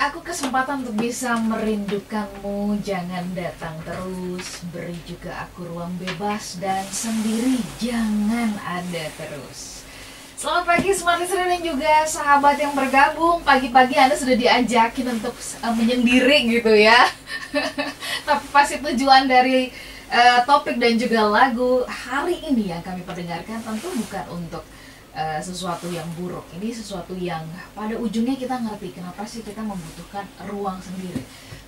Aku kesempatan untuk bisa merindukanmu, jangan datang terus. Beri juga aku ruang bebas dan sendiri, jangan ada terus. Selamat pagi Smart Listener dan juga sahabat yang bergabung. Pagi-pagi Anda sudah diajakin untuk uh, menyendiri gitu ya. Tapi pasti tujuan dari uh, topik dan juga lagu hari ini yang kami perdengarkan tentu bukan untuk uh, sesuatu yang buruk. Ini sesuatu yang pada ujungnya kita ngerti kenapa sih kita membutuhkan ruang sendiri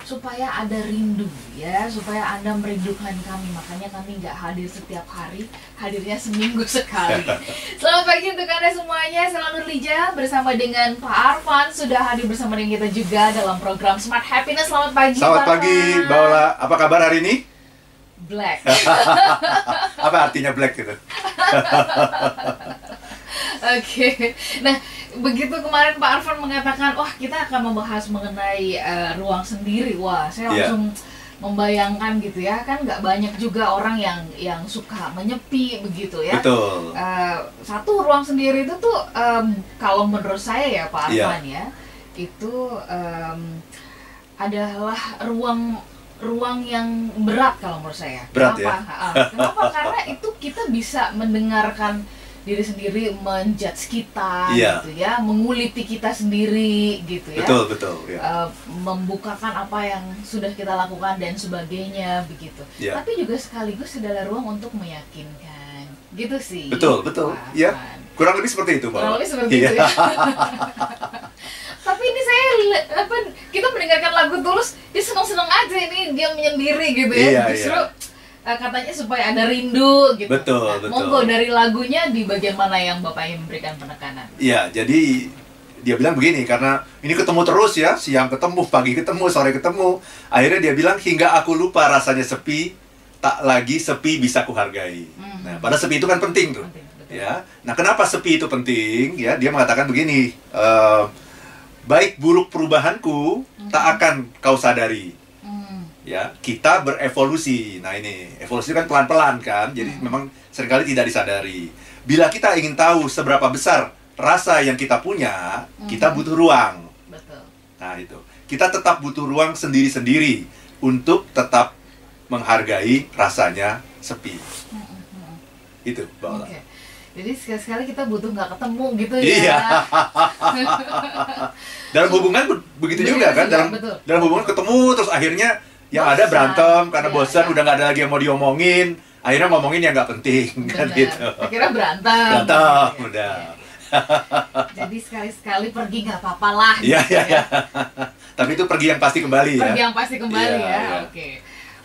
supaya ada rindu ya, supaya anda merindukan kami. Makanya kami nggak hadir setiap hari, hadirnya seminggu sekali. Selamat pagi untuk anda semuanya. Selamat Lija bersama dengan Pak Arfan sudah hadir bersama dengan kita juga dalam program Smart Happiness. Selamat pagi. Selamat Pak pagi. Mbak Ola. Apa kabar hari ini? Black. Apa artinya black gitu? Oke, nah begitu kemarin Pak Arfan mengatakan, wah kita akan membahas mengenai eh, ruang sendiri, wah saya Iya. langsung membayangkan gitu ya, kan nggak banyak juga orang yang yang suka menyepi begitu ya. Betul. Eh, satu ruang sendiri itu tuh em, kalau menurut saya ya Pak Iya. Arfan ya, itu em, adalah ruang ruang yang berat kalau menurut saya. Berat ya? Kenapa? Ha-ha. Kenapa? Karena itu kita bisa mendengarkan diri sendiri menjudge kita Iya. gitu ya, menguliti kita sendiri gitu ya. Betul, betul. Ya. Eh, membukakan apa yang sudah kita lakukan dan sebagainya begitu. Iya. Tapi juga sekaligus adalah ruang untuk meyakinkan. Gitu sih. Betul, betul. Iya. Pan. Kurang lebih seperti itu, Mbak. Kurang lebih seperti Iya. itu ya. Tapi ini saya apa kita mendengarkan lagu tulus dia senang-senang aja ini dia menyendiri gitu ya. Iya, Justru iya. Eh, katanya supaya ada rindu gitu. Betul, Nah, betul. Monggo dari lagunya di bagian mana yang Bapak ingin memberikan penekanan? Iya, jadi dia bilang begini karena ini ketemu terus ya, siang ketemu, pagi ketemu, sore ketemu. Akhirnya dia bilang hingga aku lupa rasanya sepi, tak lagi sepi bisa kuhargai. Hmm. Nah, pada sepi itu kan penting tuh. Penting, betul. Ya. Nah, kenapa sepi itu penting? Ya, dia mengatakan begini, eh, baik buruk perubahanku tak akan kau sadari. Hmm. Ya, kita berevolusi. Nah, ini evolusi kan pelan-pelan kan. Jadi Hmm. memang sering kali tidak disadari. Bila kita ingin tahu seberapa besar rasa yang kita punya, kita Mhm. butuh ruang. Betul. Nah, itu. Kita tetap butuh ruang sendiri-sendiri untuk tetap menghargai rasanya sepi. Hmm, hmm, hmm. Itu, Ola. Oke. Jadi sekali-sekali kita butuh nggak ketemu gitu ya. Iya. dalam hubungan be- begitu Begitu juga kan juga, dalam betul. dalam hubungan ketemu terus akhirnya yang ada Bosan. berantem karena Iya, bosan iya. udah nggak ada lagi yang mau diomongin akhirnya ngomongin yang nggak penting kan Benar. gitu Akhirnya berantem. Berantem, Iya, udah. iya. Jadi sekali-sekali pergi nggak apa-apa lah. Iya, gitu iya, ya. tapi itu pergi yang pasti kembali ya Pergi yang pasti kembali Iya, ya. iya. Oke.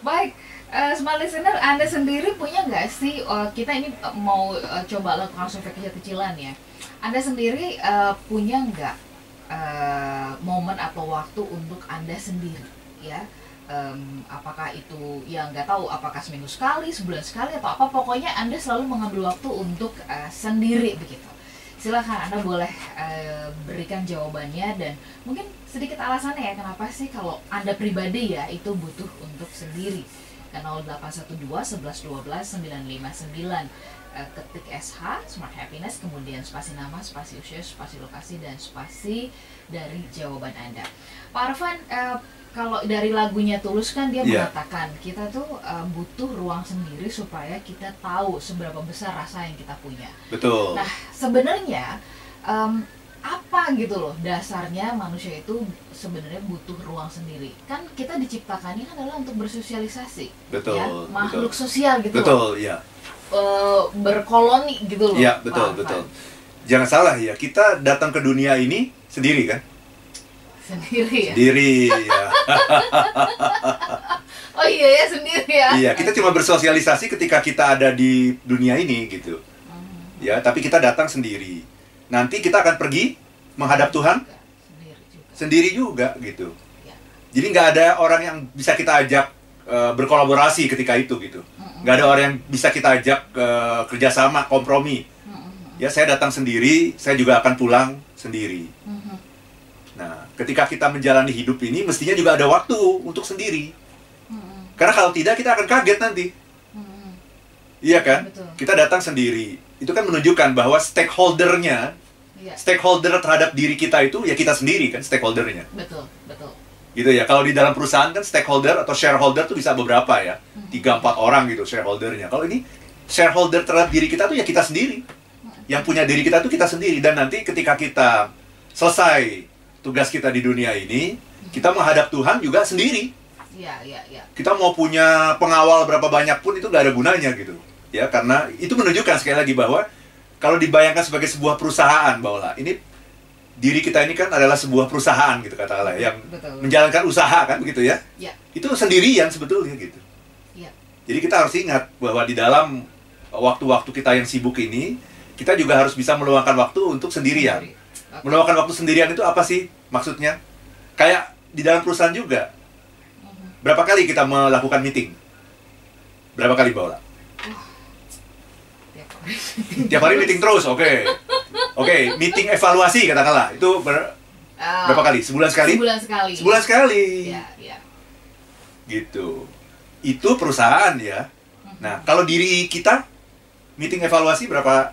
Baik. eh, smart listener, Anda sendiri punya nggak sih, eh, kita ini eh, mau eh, coba lakukan survei kecil-kecilan ya. Anda sendiri eh, punya nggak eh, momen atau waktu untuk Anda sendiri ya? Em, apakah itu ya nggak tahu apakah seminggu sekali, sebulan sekali atau apa pokoknya Anda selalu mengambil waktu untuk eh, sendiri begitu. Silahkan Anda boleh eh, berikan jawabannya dan mungkin sedikit alasannya ya kenapa sih kalau Anda pribadi ya itu butuh untuk sendiri. Ke 0812 11 12 959 Eh, ketik SH Smart Happiness kemudian spasi nama, spasi usia, spasi lokasi dan spasi dari jawaban Anda. Pak Arfan eh, kalau dari lagunya Tulus kan dia Iya. mengatakan kita tuh eh, butuh ruang sendiri supaya kita tahu seberapa besar rasa yang kita punya. betul Nah, sebenarnya em, apa gitu loh dasarnya manusia itu sebenarnya butuh ruang sendiri. Kan kita diciptakannya kan adalah untuk bersosialisasi, betul ya, betul makhluk sosial gitu loh. betul ya Eh, berkoloni gitu loh. Iya, betul betul jangan salah ya kita datang ke dunia ini sendiri kan Sendiri ya. sendiri ya Oh iya ya sendiri ya. iya kita cuma bersosialisasi ketika kita ada di dunia ini gitu Hmm, ya tapi kita datang sendiri nanti kita akan pergi menghadap Tuhan Sendiri juga. sendiri juga gitu Ya. jadi nggak ada orang yang bisa kita ajak eh, berkolaborasi ketika itu gitu Mm-mm. nggak ada orang yang bisa kita ajak eh, kerjasama kompromi Mm-mm. ya saya datang sendiri saya juga akan pulang sendiri Mm-mm. Nah ketika kita menjalani hidup ini mestinya juga ada waktu untuk sendiri Mm-mm. karena kalau tidak kita akan kaget nanti Mm-mm. iya kan Betul. kita datang sendiri itu kan menunjukkan bahwa stakeholdernya Iya. Stakeholder terhadap diri kita itu ya kita sendiri kan stakeholdernya. Betul, betul. Gitu ya. Kalau di dalam perusahaan kan stakeholder atau shareholder tuh bisa beberapa ya. Hmm. Tiga empat orang gitu shareholdernya. Kalau ini shareholder terhadap diri kita tuh ya kita sendiri. Yang punya diri kita tuh kita sendiri dan nanti ketika kita selesai tugas kita di dunia ini, kita menghadap Tuhan juga sendiri. Iya, iya, iya. Kita mau punya pengawal berapa banyak pun itu nggak ada gunanya gitu. Ya karena itu menunjukkan sekali lagi bahwa kalau dibayangkan sebagai sebuah perusahaan bahwa ini diri kita ini kan adalah sebuah perusahaan gitu katakanlah yang Betul. menjalankan usaha kan begitu ya. Ya. Itu sendirian sebetulnya gitu. Iya. Jadi kita harus ingat bahwa di dalam waktu-waktu kita yang sibuk ini, kita juga harus bisa meluangkan waktu untuk sendirian. Sendiri. Oke. Meluangkan waktu sendirian itu apa sih maksudnya? Kayak di dalam perusahaan juga. Berapa kali kita melakukan meeting? Berapa kali Baula? Tiap hari. Tiap hari meeting terus, oke. Oke, meeting evaluasi katakanlah. Itu ber- Ah, berapa kali? Sebulan sekali? Sebulan sekali. Sebulan sekali. Iya, iya. Gitu. Itu perusahaan ya. Nah, kalau diri kita meeting evaluasi berapa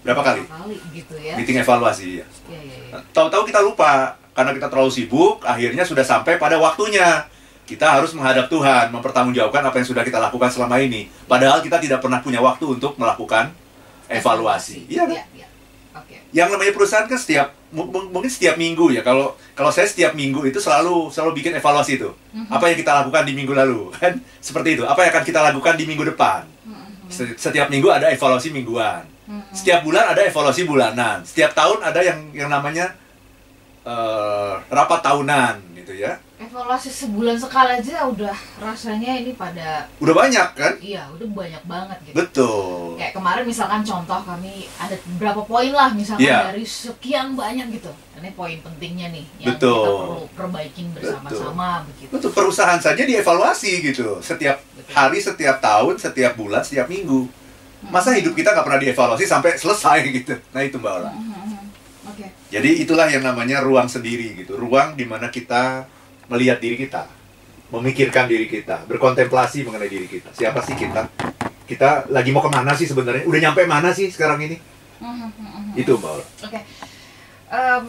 berapa kali? kali gitu ya. Meeting evaluasi ya. Iya, iya, iya. Nah, Tahu-tahu kita lupa karena kita terlalu sibuk, akhirnya sudah sampai pada waktunya. Kita harus menghadap Tuhan, mempertanggungjawabkan apa yang sudah kita lakukan selama ini. Padahal kita tidak pernah punya waktu untuk melakukan evaluasi. Iya kan? Iya, iya. Oke. Yang namanya perusahaan kan setiap mu- mu- mungkin setiap minggu ya. Kalau kalau saya setiap minggu itu selalu selalu bikin evaluasi itu. Mhm. Apa yang kita lakukan di minggu lalu kan? Seperti itu. Apa yang akan kita lakukan di minggu depan? Seti- Setiap minggu ada evaluasi mingguan. Mhm. Setiap bulan ada evaluasi bulanan. Setiap tahun ada yang yang namanya eh, rapat tahunan gitu ya. Evaluasi sebulan sekali aja udah rasanya ini pada Udah banyak kan? iya, udah banyak banget gitu. Betul. Kayak kemarin misalkan contoh kami ada berapa poin lah misalkan Iya. dari sekian banyak gitu. Ini poin pentingnya nih yang Betul. kita perlu perbaikin bersama-sama begitu. Untuk perusahaan saja dievaluasi gitu. Setiap Betul. hari, setiap tahun, setiap bulan, setiap minggu. Masa hidup kita nggak pernah dievaluasi sampai selesai gitu. Nah itu Mbak Ola. Mhm, mhm. Jadi itulah yang namanya ruang sendiri gitu. Ruang di mana kita melihat diri kita, memikirkan diri kita, berkontemplasi mengenai diri kita. Siapa sih kita? Kita lagi mau ke mana sih sebenarnya? Udah nyampe mana sih sekarang ini? Mhm, mhm, mhm. Itu Mbak. Oke. Em,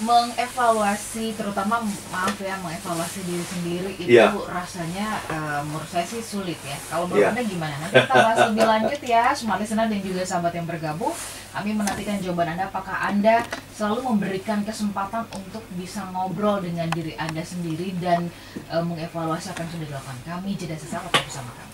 mengevaluasi terutama maaf ya mengevaluasi diri sendiri itu Iya. rasanya eh, menurut saya sih sulit ya. Kalau menurut Iya. Anda gimana? Nanti kita bahas lebih lanjut ya, semua listener dan juga sahabat yang bergabung. Kami menantikan jawaban Anda apakah Anda selalu memberikan kesempatan untuk bisa ngobrol dengan diri Anda sendiri dan eh, mengevaluasi apa yang sudah dilakukan. Kami jeda sesaat tetap bersama kami.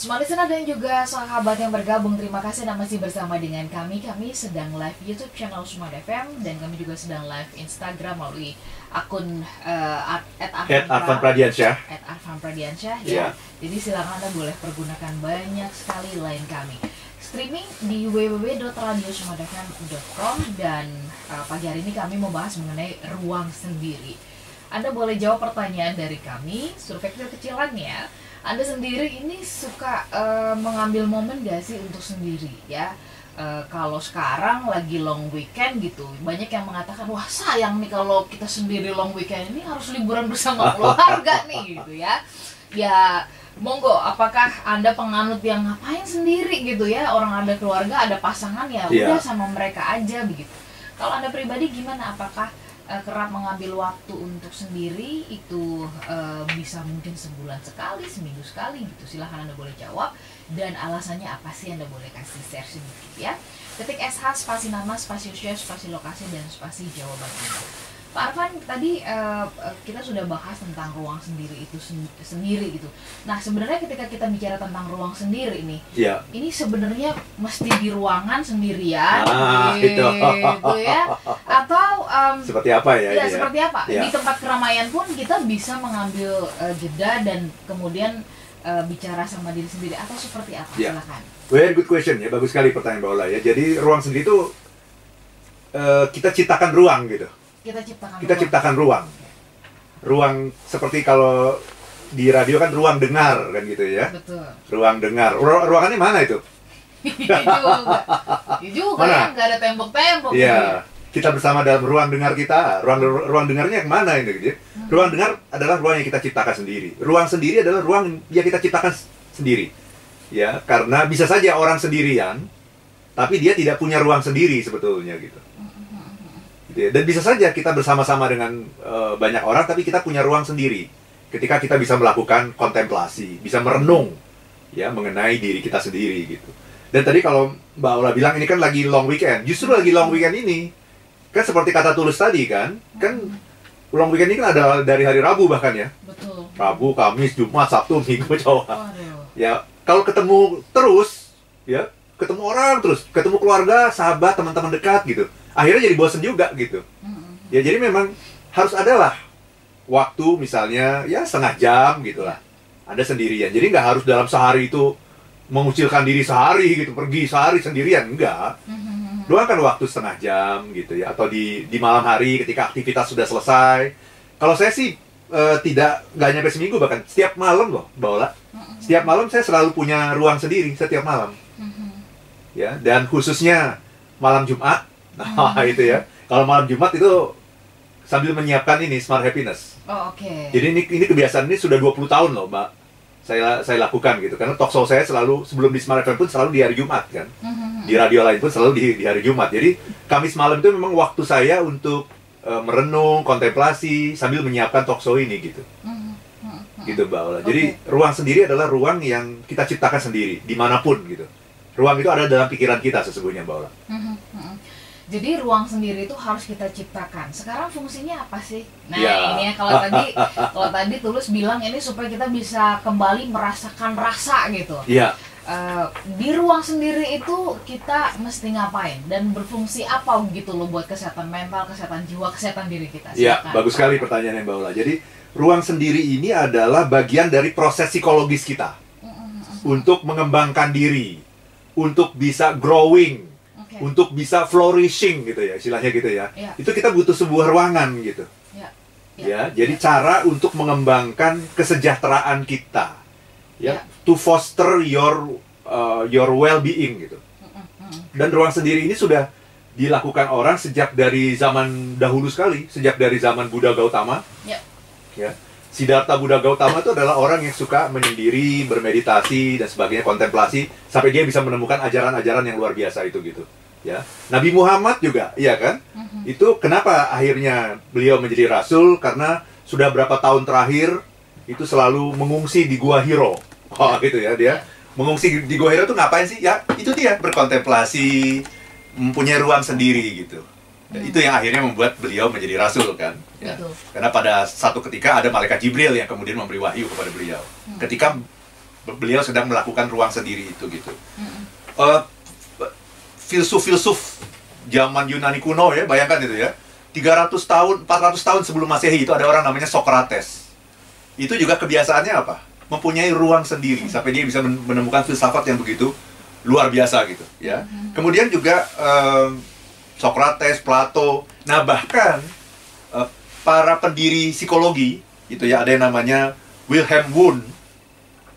Semua listener dan juga sahabat yang bergabung, terima kasih Anda masih bersama dengan kami. Kami sedang live YouTube channel Smart FM dan kami juga sedang live Instagram melalui akun uh, at, at Arfan Pradiansyah. at Arfan Pradiansyah Iya. ya. Jadi silakan Anda boleh pergunakan banyak sekali line kami. Streaming di www.radiosmartfm.com dan uh, pagi hari ini kami membahas mengenai ruang sendiri. Anda boleh jawab pertanyaan dari kami, survei kecil-kecilan ya. Anda sendiri ini suka uh, mengambil momen gak sih untuk sendiri ya? Uh, kalau sekarang lagi long weekend gitu, banyak yang mengatakan wah sayang nih kalau kita sendiri long weekend ini harus liburan bersama keluarga nih gitu ya. Ya monggo, apakah anda penganut yang ngapain sendiri gitu ya? Orang ada keluarga, ada pasangan ya Iya. udah sama mereka aja begitu. Kalau anda pribadi gimana? Apakah eh, kerap mengambil waktu untuk sendiri itu eh, bisa mungkin sebulan sekali, seminggu sekali gitu. Silahkan anda boleh jawab dan alasannya apa sih anda boleh kasih share sedikit ya. Ketik SH spasi nama, spasi usia, spasi lokasi dan spasi jawaban anda. Pak Arfan tadi eh, kita sudah bahas tentang ruang sendiri itu sen- sendiri gitu. Nah sebenarnya ketika kita bicara tentang ruang sendiri nih, Iya. ini sebenarnya mesti di ruangan sendirian Ah, gitu itu. ya atau em, Seperti apa ya? ya, ini ya? seperti apa Iya. di tempat keramaian pun kita bisa mengambil eh, jeda dan kemudian eh, bicara sama diri sendiri atau seperti apa Iya. silakan Very good question ya, bagus sekali pertanyaan Mbak Ola ya. Jadi ruang sendiri itu eh, kita ciptakan ruang gitu. Kita ciptakan Kita ruang. ciptakan ruang. Ruang seperti kalau di radio kan ruang dengar kan gitu ya. betul Ruang dengar. Ru- ruangannya mana itu? Iya juga Iya juga Mana? ya nggak ada tembok-tembok Iya. Kita bersama dalam ruang dengar kita. Ruang ruang dengarnya yang mana ini gitu ya. Ruang dengar adalah ruang yang kita ciptakan sendiri. Ruang sendiri adalah ruang yang kita ciptakan sendiri. Ya, karena bisa saja orang sendirian tapi dia tidak punya ruang sendiri sebetulnya gitu. Gitu ya. Dan bisa saja kita bersama-sama dengan eh, banyak orang, tapi kita punya ruang sendiri. Ketika kita bisa melakukan kontemplasi, bisa merenung ya mengenai diri kita sendiri gitu. Dan tadi kalau Mbak Ola bilang ini kan lagi long weekend, justru lagi long weekend ini kan seperti kata tulis tadi kan, kan long weekend ini kan ada dari hari Rabu bahkan ya, Betul. Rabu, Kamis, Jumat, Sabtu, Minggu, coba. Waduh. Ya kalau ketemu terus, ya ketemu orang terus, ketemu keluarga, sahabat, teman-teman dekat gitu, akhirnya jadi bosen juga gitu. Ya jadi memang harus ada lah waktu misalnya ya setengah jam gitu lah. Anda sendirian. Jadi nggak harus dalam sehari itu mengucilkan diri sehari gitu, pergi sehari sendirian. Enggak. Luangkan waktu setengah jam gitu ya. Atau di, di malam hari ketika aktivitas sudah selesai. Kalau saya sih eh, tidak, nggak nyampe seminggu bahkan. Setiap malam loh. Mhm. Setiap malam saya selalu punya ruang sendiri setiap malam. Ya, dan khususnya malam Jumat. Nah, itu ya. Kalau malam Jumat itu sambil menyiapkan ini smart happiness. Oh, oke. Jadi ini ini kebiasaan ini sudah 20 tahun loh, Mbak. Saya saya lakukan gitu. Karena talk show saya selalu sebelum di Smart FM pun selalu di hari Jumat kan. Mhm. Di radio lain pun selalu di, di hari Jumat. Jadi Kamis malam itu memang waktu saya untuk eh, merenung, kontemplasi sambil menyiapkan talk show ini gitu. Mhm. Mhm. Gitu, Mbak Ola. Jadi ruang sendiri adalah ruang yang kita ciptakan sendiri di mana pun gitu. Ruang itu ada dalam pikiran kita sesungguhnya, Mbak Ola. Mhm, mhm. Jadi ruang sendiri itu harus kita ciptakan. Sekarang fungsinya apa sih? Nah Ya. ini ya kalau tadi kalau tadi tulus bilang ini supaya kita bisa kembali merasakan rasa gitu. Iya. Eh, di ruang sendiri itu kita mesti ngapain dan berfungsi apa gitu loh buat kesehatan mental, kesehatan jiwa, kesehatan diri kita. Iya, bagus sekali pertanyaannya Mbak Ola. Jadi, ruang sendiri ini adalah bagian dari proses psikologis kita Mhm, mhm. untuk mengembangkan diri, untuk bisa growing, Oke. untuk bisa flourishing gitu ya, istilahnya gitu ya. Iya. Itu kita butuh sebuah ruangan gitu. Iya. Ya, jadi cara untuk mengembangkan kesejahteraan kita. Ya, Iya. to foster your uh, your well-being gitu. Mhm, mhm. Dan ruang sendiri ini sudah dilakukan orang sejak dari zaman dahulu sekali, sejak dari zaman Buddha Gautama. Ya. Ya. Siddhartha Buddha Gautama itu adalah orang yang suka menyendiri, bermeditasi dan sebagainya, kontemplasi sampai dia bisa menemukan ajaran-ajaran yang luar biasa itu gitu. Ya. Nabi Muhammad juga, iya kan? Mhm. Itu kenapa akhirnya beliau menjadi rasul karena sudah berapa tahun terakhir itu selalu mengungsi di Gua Hiro. Oh, gitu ya dia. Mengungsi di Gua Hiro itu ngapain sih? Ya, itu dia berkontemplasi, mempunyai ruang sendiri gitu. Hmm. itu yang akhirnya membuat beliau menjadi rasul kan. Ya. Betul. Karena pada satu ketika ada malaikat Jibril yang kemudian memberi wahyu kepada beliau. Hmm. Ketika beliau sedang melakukan ruang sendiri itu gitu. Mhm. Eh, filsuf-filsuf zaman Yunani kuno ya, bayangkan itu ya. 300 tahun, 400 tahun sebelum Masehi itu ada orang namanya Socrates. Itu juga kebiasaannya apa? Mempunyai ruang sendiri sampai dia bisa men- menemukan filsafat yang begitu luar biasa gitu, ya. Kemudian juga em, Socrates, Plato, nah bahkan eh, para pendiri psikologi itu ya ada yang namanya Wilhelm Wundt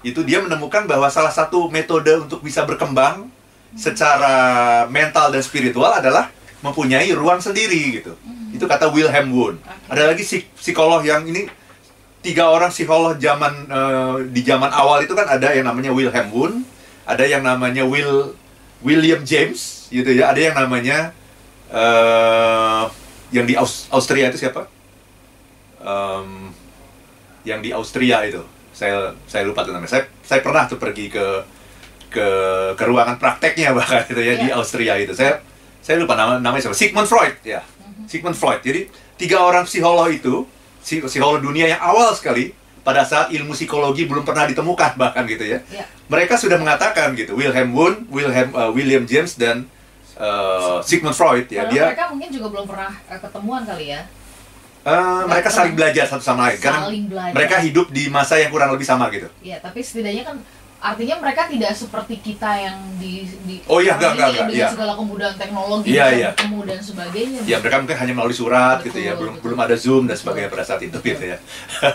itu dia menemukan bahwa salah satu metode untuk bisa berkembang secara mental dan spiritual adalah mempunyai ruang sendiri gitu. Itu kata Wilhelm Wundt. Oke. Ada lagi psik- psikolog yang ini tiga orang psikolog zaman eh, di zaman awal itu kan ada yang namanya Wilhelm Wundt, ada yang namanya Will William James gitu ya, ada yang namanya eh yang di Aus- Austria itu siapa? Em, yang di Austria itu saya saya lupa tuh namanya saya saya pernah tuh pergi ke ke ke ruangan prakteknya bahkan itu ya di Iya. Austria itu. Saya saya lupa nama namanya siapa. Sigmund Freud ya. Sigmund Freud. Jadi tiga orang psikolog itu psi- psikolog dunia yang awal sekali pada saat ilmu psikologi belum pernah ditemukan bahkan gitu ya. Ya. mereka sudah mengatakan gitu Wilhelm Wundt Wilhelm uh, William James dan uh, Sigmund Freud ya. Padahal dia mereka mungkin juga belum pernah eh, ketemuan kali ya. uh, mereka saling belajar satu sama lain karena belajar. mereka hidup di masa yang kurang lebih sama gitu. Ya, tapi setidaknya kan artinya mereka tidak seperti kita yang di di Oh iya, sekarang enggak, ini enggak, iya. segala kemudahan teknologi Iya, iya. bertemu dan sebagainya. ya mereka mungkin hanya melalui surat gitu Betul, ya belum betul. belum ada zoom dan sebagainya pada saat itu gitu ya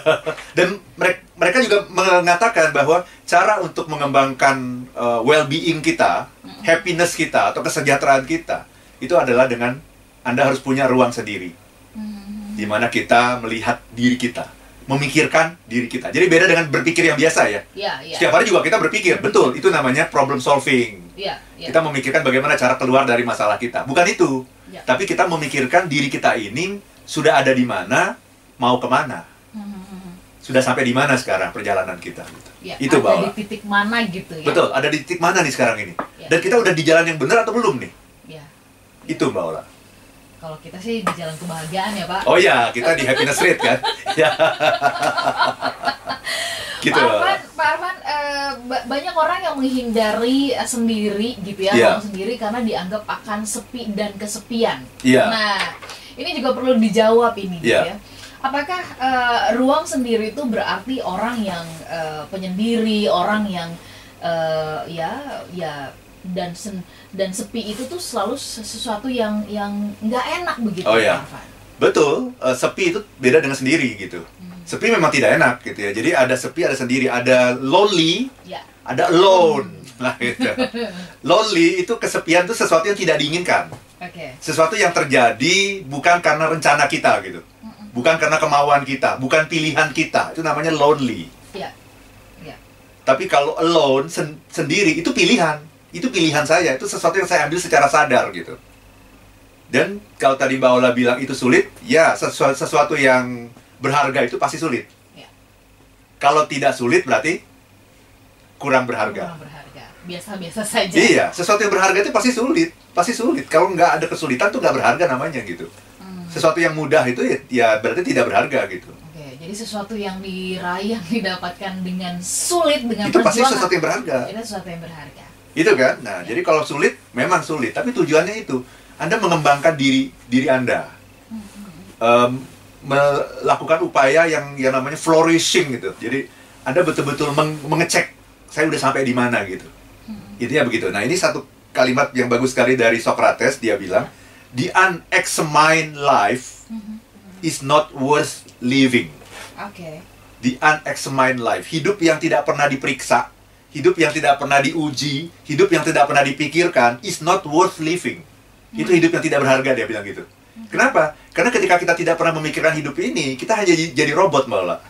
dan mereka mereka juga mengatakan bahwa cara untuk mengembangkan uh, well-being kita happiness kita atau kesejahteraan kita itu adalah dengan anda harus punya ruang sendiri Hmm. di mana kita melihat diri kita memikirkan diri kita jadi beda dengan berpikir yang biasa ya Ya, ya. setiap hari juga kita berpikir betul itu namanya problem solving Iya, iya. Kita memikirkan bagaimana cara keluar dari masalah kita. Bukan itu. Ya. Tapi kita memikirkan diri kita ini sudah ada di mana, mau ke mana. Hmm, Sudah sampai di mana sekarang perjalanan kita. Gitu. Ya, Itu ada bahwa. di titik mana gitu ya. Betul, ada di titik mana nih sekarang ini. Ya. Dan kita udah di jalan yang benar atau belum nih? Ya. Itu Mbak Ola. Kalau kita sih di jalan kebahagiaan ya, Pak. Oh iya, kita di happiness rate kan? Ya. gitu. Pak. Arfan, Pak Arfan, eh, ba- banyak orang yang menghindari eh, sendiri gitu ya, ruang sendiri karena dianggap akan sepi dan kesepian. Iya. Nah, ini juga perlu dijawab ini gitu Iya. ya. Apakah eh, ruang sendiri itu berarti orang yang eh, penyendiri, orang yang eh, ya ya dan sen- dan sepi itu tuh selalu sesuatu yang yang nggak enak begitu Oh. Arfan? Betul, eh, sepi itu beda dengan sendiri gitu. Hmm. Sepi memang tidak enak gitu ya. Jadi ada sepi, ada sendiri, ada lonely, Ya. ada alone. Nah, gitu. Lonely itu kesepian itu sesuatu yang tidak diinginkan. Oke. Sesuatu yang terjadi bukan karena rencana kita gitu. Bukan karena kemauan kita, bukan pilihan kita. Itu namanya lonely. Ya. Ya. Tapi kalau alone sen- sendiri itu pilihan. Itu pilihan saya, itu sesuatu yang saya ambil secara sadar gitu. Dan kalau tadi Mbak Ola bilang itu sulit, ya sesuatu, sesuatu yang berharga itu pasti sulit. Ya. Kalau tidak sulit berarti kurang berharga. Kurang berharga. Biasa-biasa saja. Iya, sesuatu yang berharga itu pasti sulit, pasti sulit. Kalau nggak ada kesulitan tuh nggak berharga namanya gitu. Hmm. Sesuatu yang mudah itu ya, ya berarti tidak berharga gitu. Oke, jadi sesuatu yang diraih yang didapatkan dengan sulit dengan Itu pasti perjuangan. sesuatu yang berharga. Itu sesuatu yang berharga. Itu kan? Nah, jadi kalau sulit memang sulit, tapi tujuannya itu Anda mengembangkan diri diri Anda. Em, melakukan upaya yang yang namanya flourishing gitu. Jadi Anda betul-betul meng- mengecek saya udah sampai di mana gitu. Intinya begitu. Nah, ini satu kalimat yang bagus sekali dari Socrates dia bilang, "The unexamined life is not worth living." Oke. the unexamined life, hidup yang tidak pernah diperiksa, hidup yang tidak pernah diuji, hidup yang tidak pernah dipikirkan is not worth living. Itu hidup yang tidak berharga dia bilang gitu. Kenapa? Karena ketika kita tidak pernah memikirkan hidup ini, kita hanya jadi, robot malah.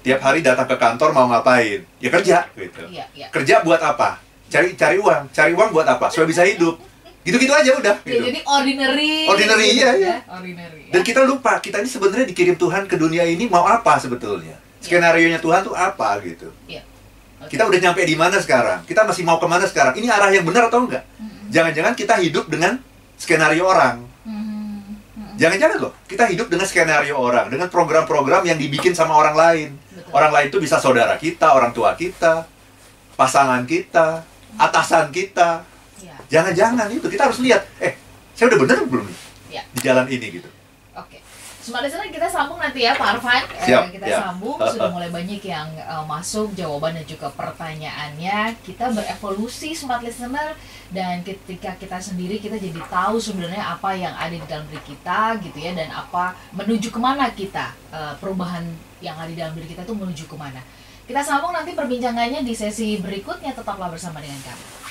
Tiap hari datang ke kantor mau ngapain? Ya kerja gitu. Iya, iya. Kerja buat apa? Cari cari uang. Cari uang buat apa? Supaya bisa hidup. Gitu-gitu aja udah Ya, gitu. jadi ordinary. Ordinary, gitu iya, ya. iya. Ordinary. Dan kita lupa, kita ini sebenarnya dikirim Tuhan ke dunia ini mau apa sebetulnya? Skenario-nya Tuhan tuh apa gitu? Iya. Kita udah nyampe di mana sekarang? Kita masih mau ke mana sekarang? Ini arah yang benar atau enggak? Jangan-jangan kita hidup dengan skenario orang. Hmm, hmm, Jangan-jangan loh, kita hidup dengan skenario orang, dengan program-program yang dibikin sama orang lain. Betul. Orang lain itu bisa saudara kita, orang tua kita, pasangan kita, atasan kita. Iya. Jangan-jangan itu kita harus lihat, eh, saya udah bener belum nih Iya. di jalan ini gitu. Oke. Smart listener kita sambung nanti ya Pak Arfan. Eh, Siap, kita ya. sambung Uh, sudah uh. mulai banyak yang eh, masuk jawaban dan juga pertanyaannya. Kita berevolusi smart listener dan ketika kita sendiri kita jadi tahu sebenarnya apa yang ada di dalam diri kita gitu ya dan apa menuju ke mana kita eh, perubahan yang ada di dalam diri kita itu menuju ke mana. Kita sambung nanti perbincangannya di sesi berikutnya tetaplah bersama dengan kami.